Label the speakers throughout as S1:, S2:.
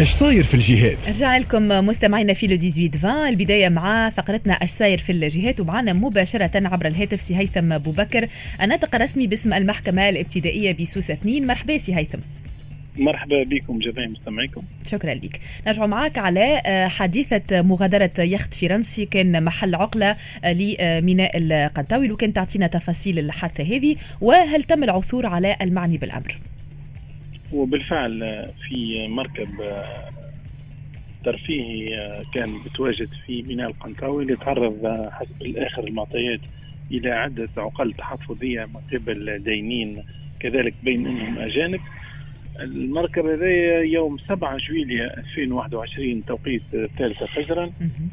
S1: إيش صاير في الجهات
S2: رجعنا لكم مستمعينا في le 18 البداية مع فقرتنا إيش صاير في الجهات ومعنا مباشرة عبر الهاتف سي هيثم أبو بكر. الناطق الرسمي باسم المحكمة الابتدائية بسوسة 2 مرحبا سي هيثم.
S3: مرحبا بكم جميع مستمعيكم.
S2: شكرا لك. نرجع معك على آه، حادثة مغادرة يخت فرنسي. كان محل عقلة آه، لميناء القنطاوي. لو كان تعطينا تفاصيل الحادثة هذه وهل تم العثور على المعني بالأمر؟
S3: وبالفعل آه، في مركب ترفيهي كان بتواجد في ميناء القنطاوي اللي تعرض حسب آخر المعطيات إلى عدة عقل تحفظية من قبل دينين كذلك بين أنهم أجانب. المركب هذا يوم 7 جويلية 2021 توقيت الثالثة فجرا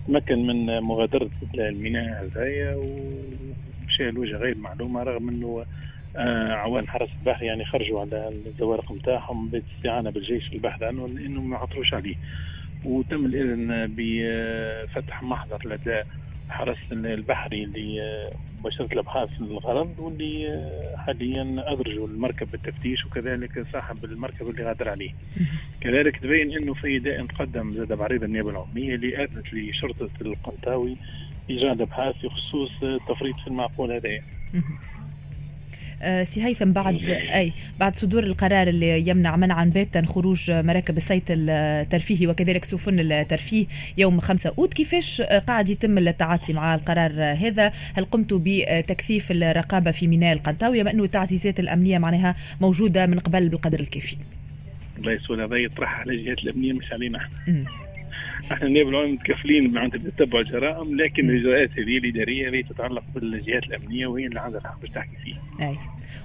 S3: تمكن من مغادرة الميناء هذايا ومشى لوجه غير معلومة رغم أنه آه عوان حرس البحر يعني خرجوا على الزوارق نتاعهم بالاستعانة بالجيش البحث عنه لانهم ما عثروش عليه. وتم الإذن بفتح محضر لدى حرس البحري لمباشرة الأبحاث الغرض واللي حاليا أدرجوا المركب بالتفتيش وكذلك صاحب المركب اللي غادر عليه. كذلك تبين أنه في دائم تقدم زاد بعريض النيابة العمومية اللي أذنت لشرطة القنطاوي إيجاد أبحاث بخصوص التفريط في المعقول هذا.
S2: آه، سي هيثم بعد أي بعد صدور القرار اللي يمنع منعا باتا خروج مراكب الصيد الترفيهي وكذلك سفن الترفيه يوم 5 أوت. كيفاش قاعد يتم التعاطي مع القرار هذا؟ هل قمتوا بتكثيف الرقابة في ميناء القنطاوي انه التعزيزات الأمنية معناها موجودة من قبل بالقدر الكافي؟
S3: الله يسهل هذا يطرح على الجهات الأمنية مش علينا. إحنا النيابه العامه متكفلين معناتها بتتبع الجرائم لكن الاجراءات هذه الاداريه اللي تتعلق بالجهات الأمنية وهي اللي عندها الحق باش تحكي فيها.
S2: أي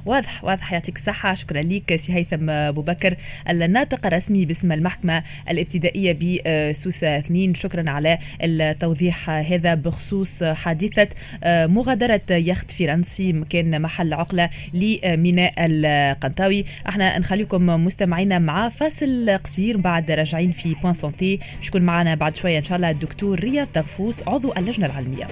S2: واضح واضح. يعطيك الصحة. شكرا لك سي هيثم أبو بكر الناطق الرسمي باسم المحكمة الابتدائية بسوسة 2 شكرا على التوضيح هذا. بخصوص حادثة مغادرة يخت فرنسي مكان محل عقلة لميناء القنطاوي. إحنا نخليكم مستمعينا مع فاصل قصير. بعد راجعين في Point Santé شكون معنا بعد شوية إن شاء الله. الدكتور رياض تغفوس عضو اللجنة العلمية.